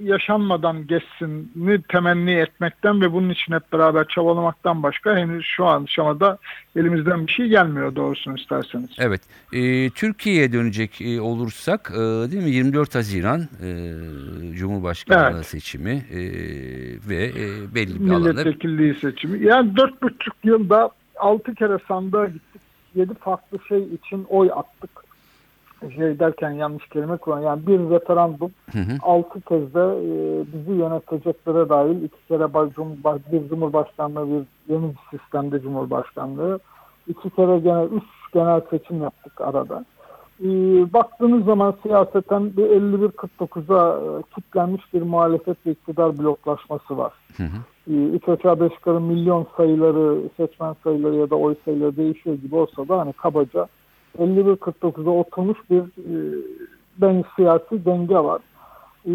yaşanmadan geçsinini temenni etmekten ve bunun için hep beraber çabalamaktan başka henüz şu an aşamada elimizden bir şey gelmiyor doğrusunu isterseniz. Evet. E, Türkiye'ye dönecek e, olursak e, değil mi 24 Haziran e, Cumhurbaşkanlığı Evet. seçimi e, ve e, belli bir alanda Milletvekilliği seçimi. Yani dört buçuk yılda altı kere sandığa gittik. Yedi farklı şey için oy attık. Şey derken yanlış kelime kullan. Yani bir referandum Hı hı. altı kez de e, bizi yöneteceklere dahil iki kere baş- cumhurbaş, bir cumhurbaşkanlığı bir yeni bir sistemde cumhurbaşkanlığı iki kere gene üç genel seçim yaptık arada. E, baktığınız zaman siyaseten bir 51-49'a e, kitlenmiş bir muhalefet ve iktidar bloklaşması var. Hı hı. E, üç aşağı beş yukarı milyon sayıları, seçmen sayıları ya da oy sayıları değişiyor gibi olsa da hani kabaca 51-49'a oturmuş bir e, ben siyasi denge var. E,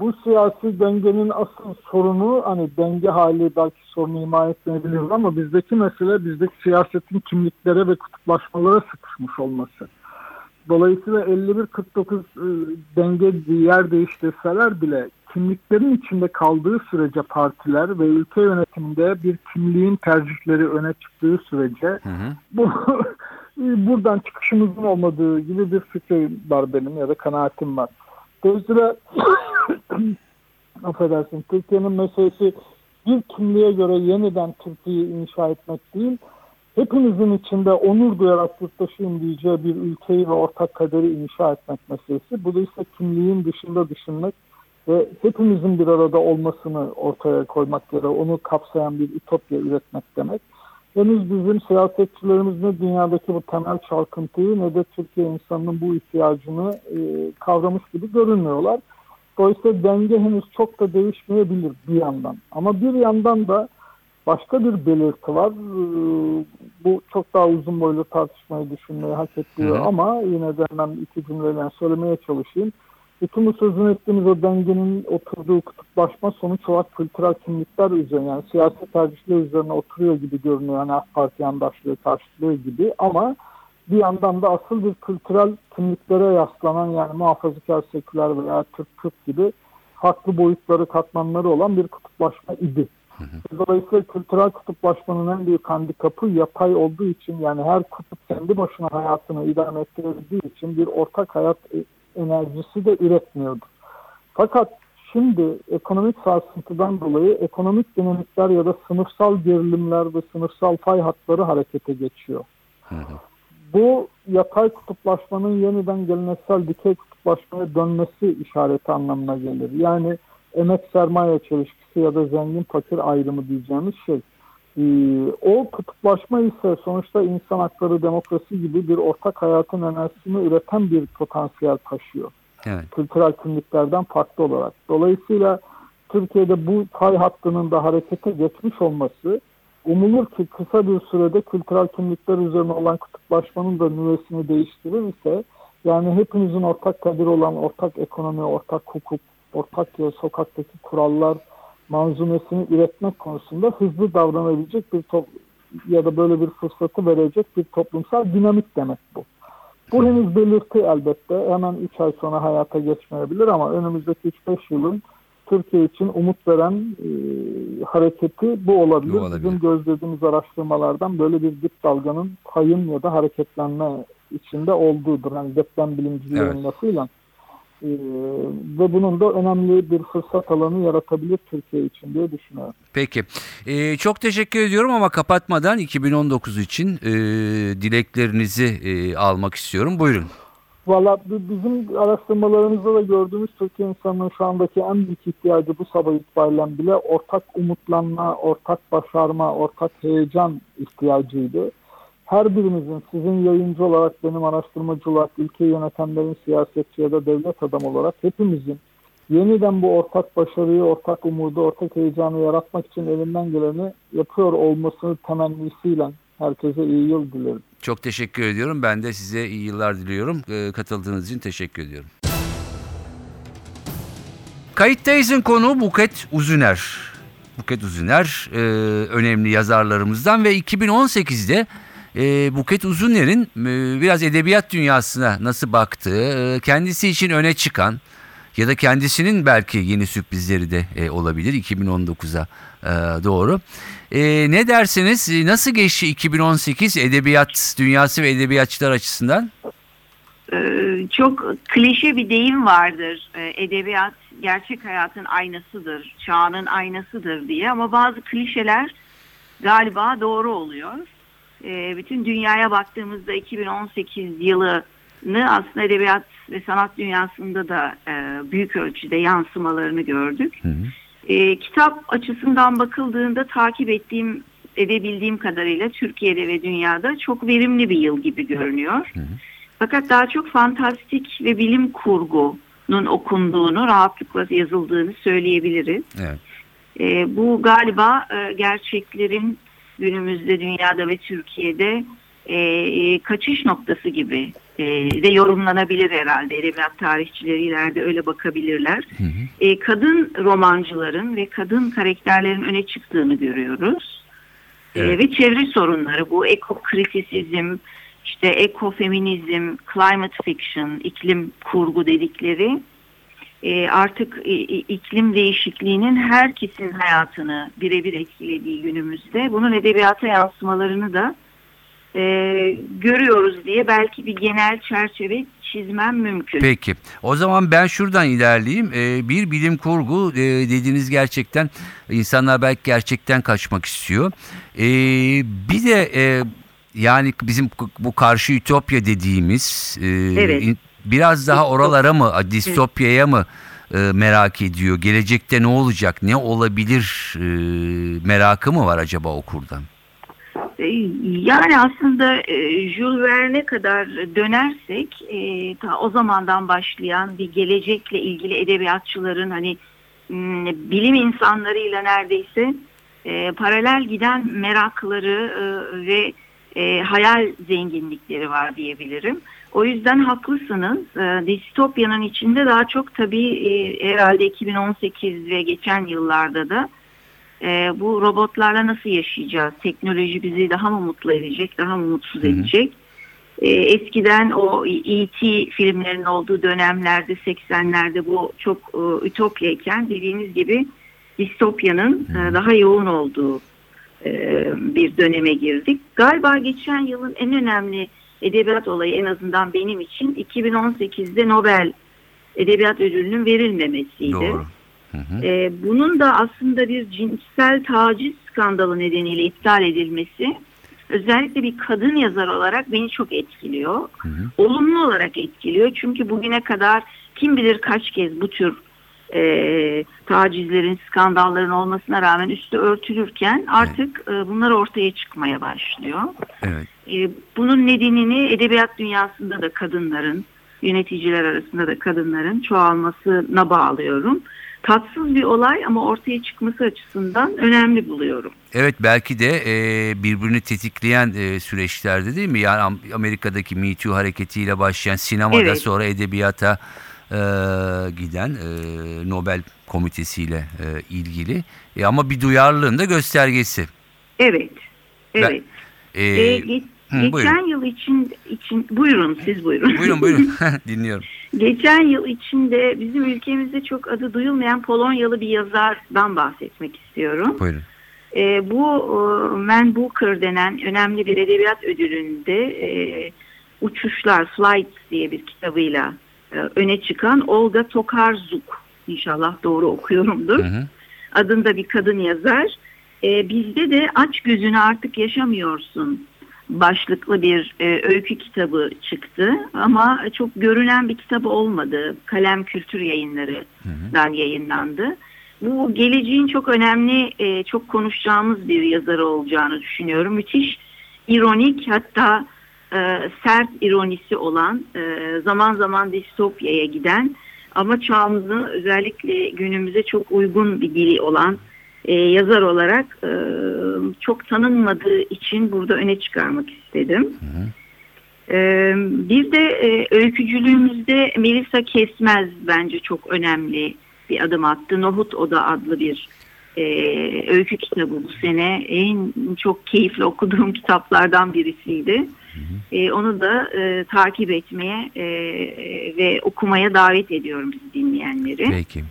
bu siyasi dengenin asıl sorunu hani denge hali belki sorunu ima etmeyebilir ama bizdeki mesele bizdeki siyasetin kimliklere ve kutuplaşmalara sıkışmış olması. Dolayısıyla 51-49 e, denge yer değiştirseler bile kimliklerin içinde kaldığı sürece partiler ve ülke yönetiminde bir kimliğin tercihleri öne çıktığı sürece Hı hı. bu buradan çıkışımızın olmadığı gibi bir fikir var benim ya da kanaatim var. Dolayısıyla affedersin Türkiye'nin meselesi bir kimliğe göre yeniden Türkiye'yi inşa etmek değil, hepimizin içinde onur duyarak yurttaşıyım diyeceği bir ülkeyi ve ortak kaderi inşa etmek meselesi. Bu da işte kimliğin dışında düşünmek ve hepimizin bir arada olmasını ortaya koymak ya da onu kapsayan bir ütopya üretmek demek. Henüz bizim siyasetçilerimiz ne dünyadaki bu temel çalkıntıyı ne de Türkiye insanının bu ihtiyacını e, kavramış gibi görünmüyorlar. Dolayısıyla denge henüz çok da değişmeyebilir bir yandan. Ama bir yandan da başka bir belirti var. Ee, Bu çok daha uzun boylu tartışmayı düşünmeyi hak ediyor ama yine de hemen iki cümleyle söylemeye çalışayım. Bütün bu sözünü ettiğimiz o dengenin oturduğu kutuplaşma sonuç olarak kültürel kimlikler üzerine yani siyasi tercihler üzerine oturuyor gibi görünüyor. Yani AK Parti yandaşlığı karşılığı gibi ama bir yandan da asıl bir kültürel kimliklere yaslanan yani muhafazakar seküler veya Türk Kürt gibi farklı boyutları katmanları olan bir kutuplaşma idi. Dolayısıyla kültürel kutuplaşmanın en büyük handikapı yapay olduğu için yani her kutup kendi başına hayatını idame ettirebildiği için bir ortak hayat e, enerjisi de üretmiyordu. Fakat şimdi ekonomik sarsıntıdan dolayı ekonomik dinamikler ya da sınıfsal gerilimler ve sınıfsal fay hatları harekete geçiyor. Hı hı. Bu yatay kutuplaşmanın yeniden geleneksel dikey kutuplaşmaya dönmesi işareti anlamına gelir. Yani emek sermaye çelişkisi ya da zengin fakir ayrımı diyeceğimiz şey. Ee, o kutuplaşma ise sonuçta insan hakları demokrasi gibi bir ortak hayatın enerjisini üreten bir potansiyel taşıyor Evet. kültürel kimliklerden farklı olarak. Dolayısıyla Türkiye'de bu pay hattının da harekete geçmiş olması umulur ki kısa bir sürede kültürel kimlikler üzerine olan kutuplaşmanın da nüvesini değiştirir ise yani hepimizin ortak kadir olan ortak ekonomi, ortak hukuk, ortak sokaktaki kurallar manzumesini üretmek konusunda hızlı davranabilecek bir top ya da böyle bir fırsatı verecek bir toplumsal dinamik demek bu. Bu henüz belirti elbette. Hemen 3 ay sonra hayata geçmeyebilir ama önümüzdeki 3-5 yılın Türkiye için umut veren e, hareketi bu olabilir. Bu olabilir. Bizim gözlediğimiz araştırmalardan böyle bir dip dalganın kayın ya da hareketlenme içinde olduğudur. Hani deprem bilimcilerin Evet. lafıyla. E, ve bunun da önemli bir fırsat alanı yaratabilir Türkiye için diye düşünüyorum. Peki. Ee, çok teşekkür ediyorum ama kapatmadan 2019 için e, dileklerinizi e, almak istiyorum. Buyurun. Valla bi- bizim araştırmalarımızda da gördüğümüz Türkiye insanının şu andaki en büyük ihtiyacı bu sabah itibariyle bile ortak umutlanma, ortak başarma, ortak heyecan ihtiyacıydı. Her birimizin sizin yayıncı olarak, benim araştırmacı olarak, ülkeyi yönetenlerin siyasetçi ya da devlet adamı olarak hepimizin yeniden bu ortak başarıyı, ortak umudu, ortak heyecanı yaratmak için elinden geleni yapıyor olmasını temennisiyle herkese iyi yıl dilerim. Çok teşekkür ediyorum. Ben de size iyi yıllar diliyorum. Ee, katıldığınız için teşekkür ediyorum. Kayıttayız'ın konu Buket Uzuner. Buket Uzuner e, önemli yazarlarımızdan ve 2018'de e, Buket Uzuner'in e, biraz edebiyat dünyasına nasıl baktığı, e, kendisi için öne çıkan ya da kendisinin belki yeni sürprizleri de e, olabilir 2019'a e, doğru. E, ne dersiniz? E, Nasıl geçti 2018 edebiyat dünyası ve edebiyatçılar açısından? Ee, çok klişe bir deyim vardır. Ee, Edebiyat gerçek hayatın aynasıdır, çağının aynasıdır diye ama bazı klişeler galiba doğru oluyor. Ee, Bütün dünyaya baktığımızda 2018 yılını aslında edebiyat ve sanat dünyasında da e, büyük ölçüde yansımalarını gördük. Ee, Kitap açısından bakıldığında takip ettiğim, edebildiğim kadarıyla Türkiye'de ve dünyada çok verimli bir yıl gibi görünüyor. Fakat daha çok fantastik ve bilim kurgunun okunduğunu, rahatlıkla yazıldığını söyleyebiliriz. Evet. E, bu galiba e, gerçeklerin günümüzde dünyada ve Türkiye'de e, e, kaçış noktası gibi e, de yorumlanabilir herhalde. Edebiyat tarihçileri ileride öyle bakabilirler. E, kadın romancıların ve kadın karakterlerin öne çıktığını görüyoruz. E, Evet. ve çevre sorunları bu ekokritisizm, işte ekofeminizm, climate fiction, iklim kurgu dedikleri e, artık e, e, iklim değişikliğinin herkesin hayatını birebir etkilediği günümüzde bunun edebiyata yansımalarını da e, görüyoruz diye belki bir genel çerçeve çizmem mümkün. Peki. O zaman ben şuradan ilerleyeyim. Ee, bir bilim kurgu e, dediğiniz gerçekten insanlar belki gerçekten kaçmak istiyor. Ee, bir de e, yani bizim bu karşı ütopya dediğimiz e, Evet. Biraz daha oralara mı distopyaya mı e, merak ediyor? Gelecekte ne olacak? Ne olabilir? E, merakı mı var acaba okurdan? E, Yani aslında e, Jules Verne'e kadar dönersek e, ta o zamandan başlayan bir gelecekle ilgili edebiyatçıların hani bilim insanlarıyla neredeyse e, paralel giden merakları e, ve e, hayal zenginlikleri var diyebilirim. O yüzden haklısınız. E, distopyanın içinde daha çok tabii e, herhalde 2018 ve geçen yıllarda da e, bu robotlarla nasıl yaşayacağız? Teknoloji bizi daha mı mutlu edecek, daha mı mutsuz edecek? E, eskiden o E.T. filmlerinin olduğu dönemlerde 80'lerde bu çok e, ütopyayken dediğiniz gibi distopyanın e, daha yoğun olduğu e, bir döneme girdik. Galiba geçen yılın en önemli edebiyat olayı en azından benim için 2018'de Nobel Edebiyat Ödülü'nün verilmemesiydi. Doğru. Hı hı. Ee, bunun da aslında bir cinsel taciz skandalı nedeniyle iptal edilmesi özellikle bir kadın yazar olarak beni çok etkiliyor. Olumlu olarak etkiliyor çünkü bugüne kadar kim bilir kaç kez bu tür e, tacizlerin, skandalların olmasına rağmen üstü örtülürken artık e, bunlar ortaya çıkmaya başlıyor. Evet. E, bunun nedenini edebiyat dünyasında da kadınların, yöneticiler arasında da kadınların çoğalmasına bağlıyorum. Tatsız bir olay ama ortaya çıkması açısından önemli buluyorum. Evet belki de e, birbirini tetikleyen e, süreçlerde değil mi? Yani Am- Amerika'daki Me Too hareketiyle başlayan sinemada Evet. sonra edebiyata e, e, giden e, Nobel komitesiyle e, ilgili. E, ama bir duyarlılığın da göstergesi. Evet. Evet. E, Ee, ge- hı, geçen buyurun. yıl için için buyurun siz buyurun. buyurun buyurun dinliyorum. Geçen yıl içinde bizim ülkemizde çok adı duyulmayan Polonyalı bir yazardan bahsetmek istiyorum. Buyurun. E, bu e, Man Booker denen önemli bir edebiyat ödülünde e, Uçuşlar, Flights diye bir kitabıyla e, öne çıkan Olga Tokarzuk. İnşallah doğru okuyorumdur. Hı hı. Adında bir kadın yazar. E, bizde de Aç Gözünü Artık Yaşamıyorsun başlıklı bir e, öykü kitabı çıktı. Ama çok görünen bir kitabı olmadı. Kalem Kültür Yayınları'dan yayınlandı. Bu geleceğin çok önemli, e, çok konuşacağımız bir yazarı olacağını düşünüyorum. Müthiş ironik hatta e, sert ironisi olan, e, zaman zaman distopyaya giden ama çağımızın özellikle günümüze çok uygun bir dili olan e, yazar olarak e, çok tanınmadığı için burada öne çıkarmak istedim. E, bir de e, öykücülüğümüzde Melisa Kesmez bence çok önemli bir adım attı. Nohut Oda adlı bir e, öykü kitabı bu sene. En çok keyifli okuduğum kitaplardan birisiydi. E, onu da e, takip etmeye e, ve okumaya davet ediyorum sizi dinleyenleri. Peki.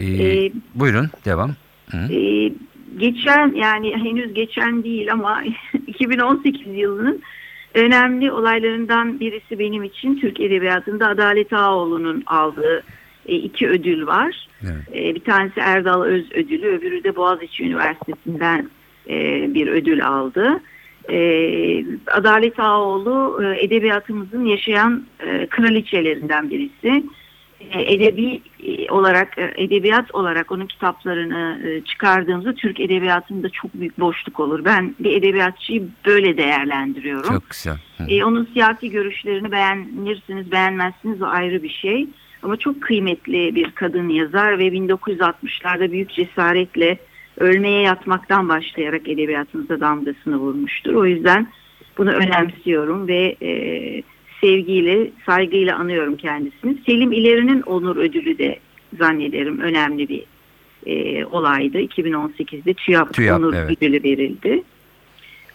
E, E, buyurun devam. Hı. Ee, geçen yani henüz geçen değil ama 2018 yılının önemli olaylarından birisi benim için Türk Edebiyatı'nda Adalet Ağoğlu'nun aldığı e, iki ödül var. Evet. E, bir tanesi Erdal Öz ödülü, öbürü de Boğaziçi Üniversitesi'nden e, bir ödül aldı. E, Adalet Ağoğlu e, edebiyatımızın yaşayan e, kraliçelerinden birisi. E, edebi e, olarak e, edebiyat olarak onun kitaplarını e, çıkardığımızda Türk edebiyatında çok büyük boşluk olur. Ben bir edebiyatçıyı böyle değerlendiriyorum. Çok güzel. Hı. E, onun siyasi görüşlerini beğenirsiniz beğenmezsiniz o ayrı bir şey. Ama çok kıymetli bir kadın yazar ve 1960'larda büyük cesaretle ölmeye yatmaktan başlayarak edebiyatımıza damgasını vurmuştur. O yüzden bunu önemsiyorum ve e, sevgiyle, saygıyla anıyorum kendisini. Selim İleri'nin onur ödülü de zannederim önemli bir e, olaydı. 2018'de TÜYAP, TÜYAP, onur evet. ödülü verildi.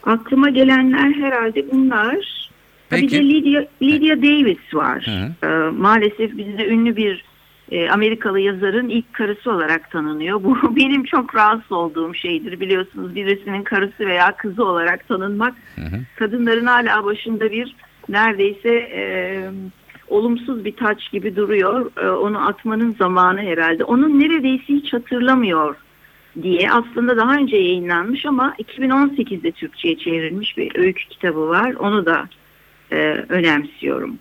Aklıma gelenler herhalde bunlar. Ha, Bir Peki. de Lydia, Lydia Davis var. Hı Ee, maalesef bizde ünlü bir e, Amerikalı yazarın ilk karısı olarak tanınıyor. Bu benim çok rahatsız olduğum şeydir. Biliyorsunuz birisinin karısı veya kızı olarak tanınmak Hı hı. kadınların hala başında bir neredeyse e, olumsuz bir taç gibi duruyor. E, onu atmanın zamanı herhalde. Onun neredeyse hiç hatırlamıyor diye aslında daha önce yayınlanmış ama 2018'de Türkçe'ye çevrilmiş bir öykü kitabı var. Onu da e, önemsiyorum.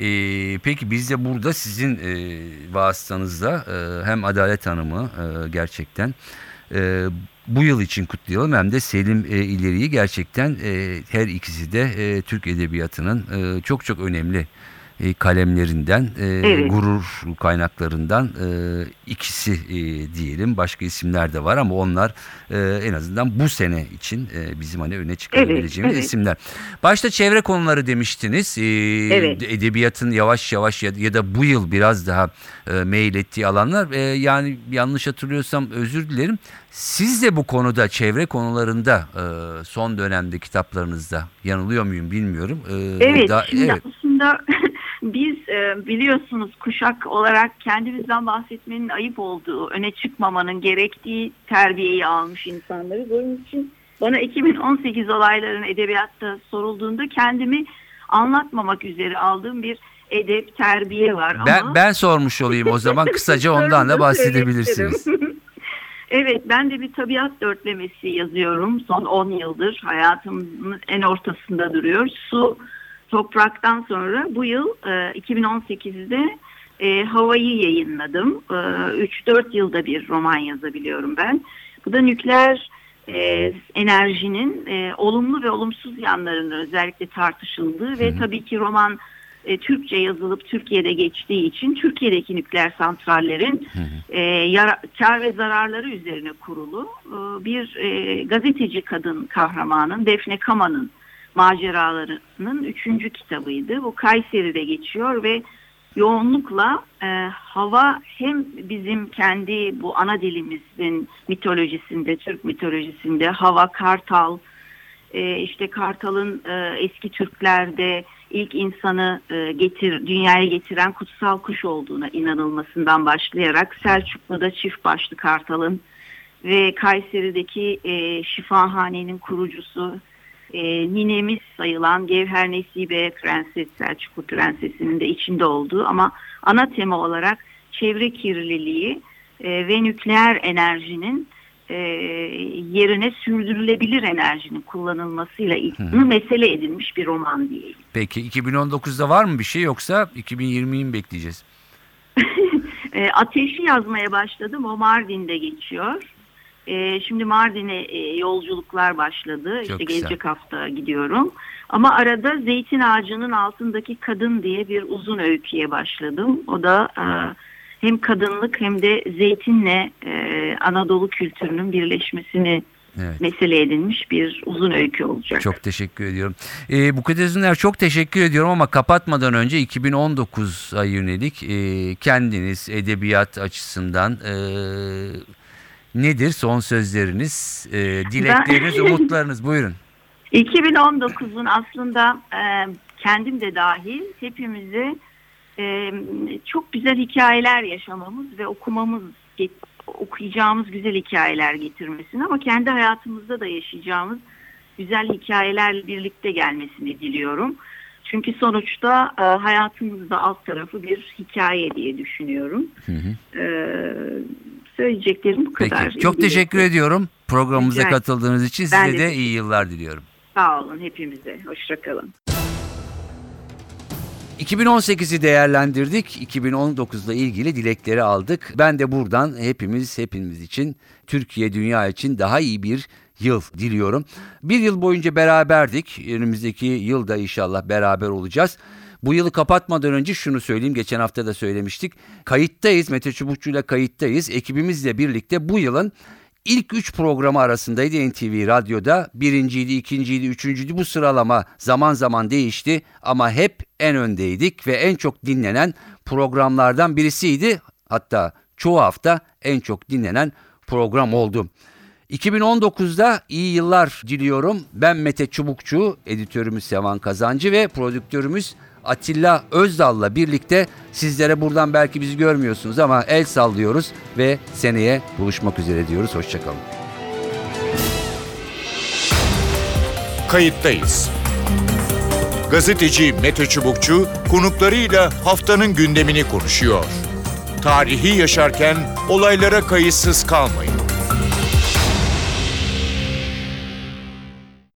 Ee, peki biz de burada sizin e, vasıtanızda e, hem Adalet Hanım'ı e, gerçekten e, bu yıl için kutlayalım hem de Selim e, İleri'yi gerçekten e, her ikisi de e, Türk Edebiyatı'nın e, çok çok önemli e, kalemlerinden, e, Evet. gurur kaynaklarından e, ikisi e, diyelim. Başka isimler de var ama onlar e, en azından bu sene için e, bizim hani öne çıkarabileceğimiz evet. isimler. Başta çevre konuları demiştiniz. E, Evet. Edebiyatın yavaş yavaş ya, ya da bu yıl biraz daha e, meyil ettiği alanlar. E, yani yanlış hatırlıyorsam özür dilerim. Siz de bu konuda çevre konularında e, son dönemde kitaplarınızda yanılıyor muyum bilmiyorum. E, Evet, da- şimdi evet. aslında biz e, biliyorsunuz kuşak olarak kendimizden bahsetmenin ayıp olduğu, öne çıkmamanın gerektiği terbiyeyi almış insanlarız. Onun için bana 2018 olayların edebiyatta sorulduğunda kendimi anlatmamak üzere aldığım bir edep, terbiye var. Ben, ama... ben sormuş olayım o zaman kısaca ondan da bahsedebilirsiniz. evet ben de bir tabiat dörtlemesi yazıyorum. Son 10 yıldır hayatımın en ortasında duruyor. Su topraktan sonra bu yıl e, 2018'de e, Havayı yayınladım. E, 3-4 yılda bir roman yazabiliyorum ben. Bu da nükleer e, enerjinin e, olumlu ve olumsuz yanlarının özellikle tartışıldığı ve tabii ki roman e, Türkçe yazılıp Türkiye'de geçtiği için Türkiye'deki nükleer santrallerin e, yara- kar ve zararları üzerine kurulu e, bir e, gazeteci kadın kahramanın Defne Kama'nın maceralarının üçüncü kitabıydı. Bu Kayseri'de geçiyor ve yoğunlukla e, hava hem bizim kendi bu ana dilimizin mitolojisinde, Türk mitolojisinde hava kartal, e, işte kartalın e, eski Türklerde ilk insanı e, getir dünyaya getiren kutsal kuş olduğuna inanılmasından başlayarak Selçuklu'da çift başlı kartalın ve Kayseri'deki e, şifahanenin kurucusu e, ninemiz sayılan Gevher Nesibe Prenses Selçuklu Prensesi'nin de içinde olduğu ama ana tema olarak çevre kirliliği e, ve nükleer enerjinin e, yerine sürdürülebilir enerjinin kullanılmasıyla ilgili mesele edilmiş bir roman diyelim. Peki 2019'da var mı bir şey yoksa 2020'yi mi bekleyeceğiz? E, ateşi yazmaya başladım. O Mardin'de geçiyor. E, şimdi Mardin'e e, yolculuklar başladı. Çok işte güzel. gelecek hafta gidiyorum. Ama arada zeytin ağacının altındaki kadın diye bir uzun öyküye başladım. O da e, hem kadınlık hem de zeytinle e, Anadolu kültürünün birleşmesini Evet. mesele edilmiş bir uzun öykü olacak. Çok teşekkür ediyorum. Ee, Buket Özdemir çok teşekkür ediyorum ama kapatmadan önce 2019'a yönelik e, kendiniz edebiyat açısından e, nedir son sözleriniz, e, dilekleriniz, Ben- umutlarınız buyurun. 2019'un aslında e, kendim de dahil hepimizi e, çok güzel hikayeler yaşamamız ve okumamız, okuyacağımız güzel hikayeler getirmesini ama kendi hayatımızda da yaşayacağımız güzel hikayelerle birlikte gelmesini diliyorum. Çünkü sonuçta e, hayatımızda alt tarafı bir hikaye diye düşünüyorum. Hı hı. E, söyleyeceklerim bu Peki kadar. çok teşekkür ediyorum programımıza Rica katıldığınız için. Size de de iyi yıllar diliyorum. Sağ olun hepimize. Hoşçakalın. 2018'i değerlendirdik. 2019'la ilgili dilekleri aldık. Ben de buradan hepimiz hepimiz için Türkiye dünya için daha iyi bir yıl diliyorum. Bir yıl boyunca beraberdik. Önümüzdeki yılda inşallah beraber olacağız. Bu yılı kapatmadan önce şunu söyleyeyim. Geçen hafta da söylemiştik. Kayıttayız. Mete Çubukçu'yla kayıttayız. Ekibimizle birlikte bu yılın İlk üç programı arasındaydı NTV Radyo'da. Birinciydi, ikinciydi, üçüncüydü. Bu sıralama zaman zaman değişti ama hep en öndeydik ve en çok dinlenen programlardan birisiydi. Hatta çoğu hafta en çok dinlenen program oldu. 2019'da iyi yıllar diliyorum. Ben Mete Çubukçu, editörümüz Sevan Kazancı ve prodüktörümüz Atilla Özdal'la birlikte sizlere buradan belki bizi görmüyorsunuz ama el sallıyoruz ve seneye buluşmak üzere diyoruz. Hoşçakalın. Kayıttayız. Gazeteci Mete Çubukçu konuklarıyla haftanın gündemini konuşuyor. Tarihi yaşarken olaylara kayıtsız kalmayın.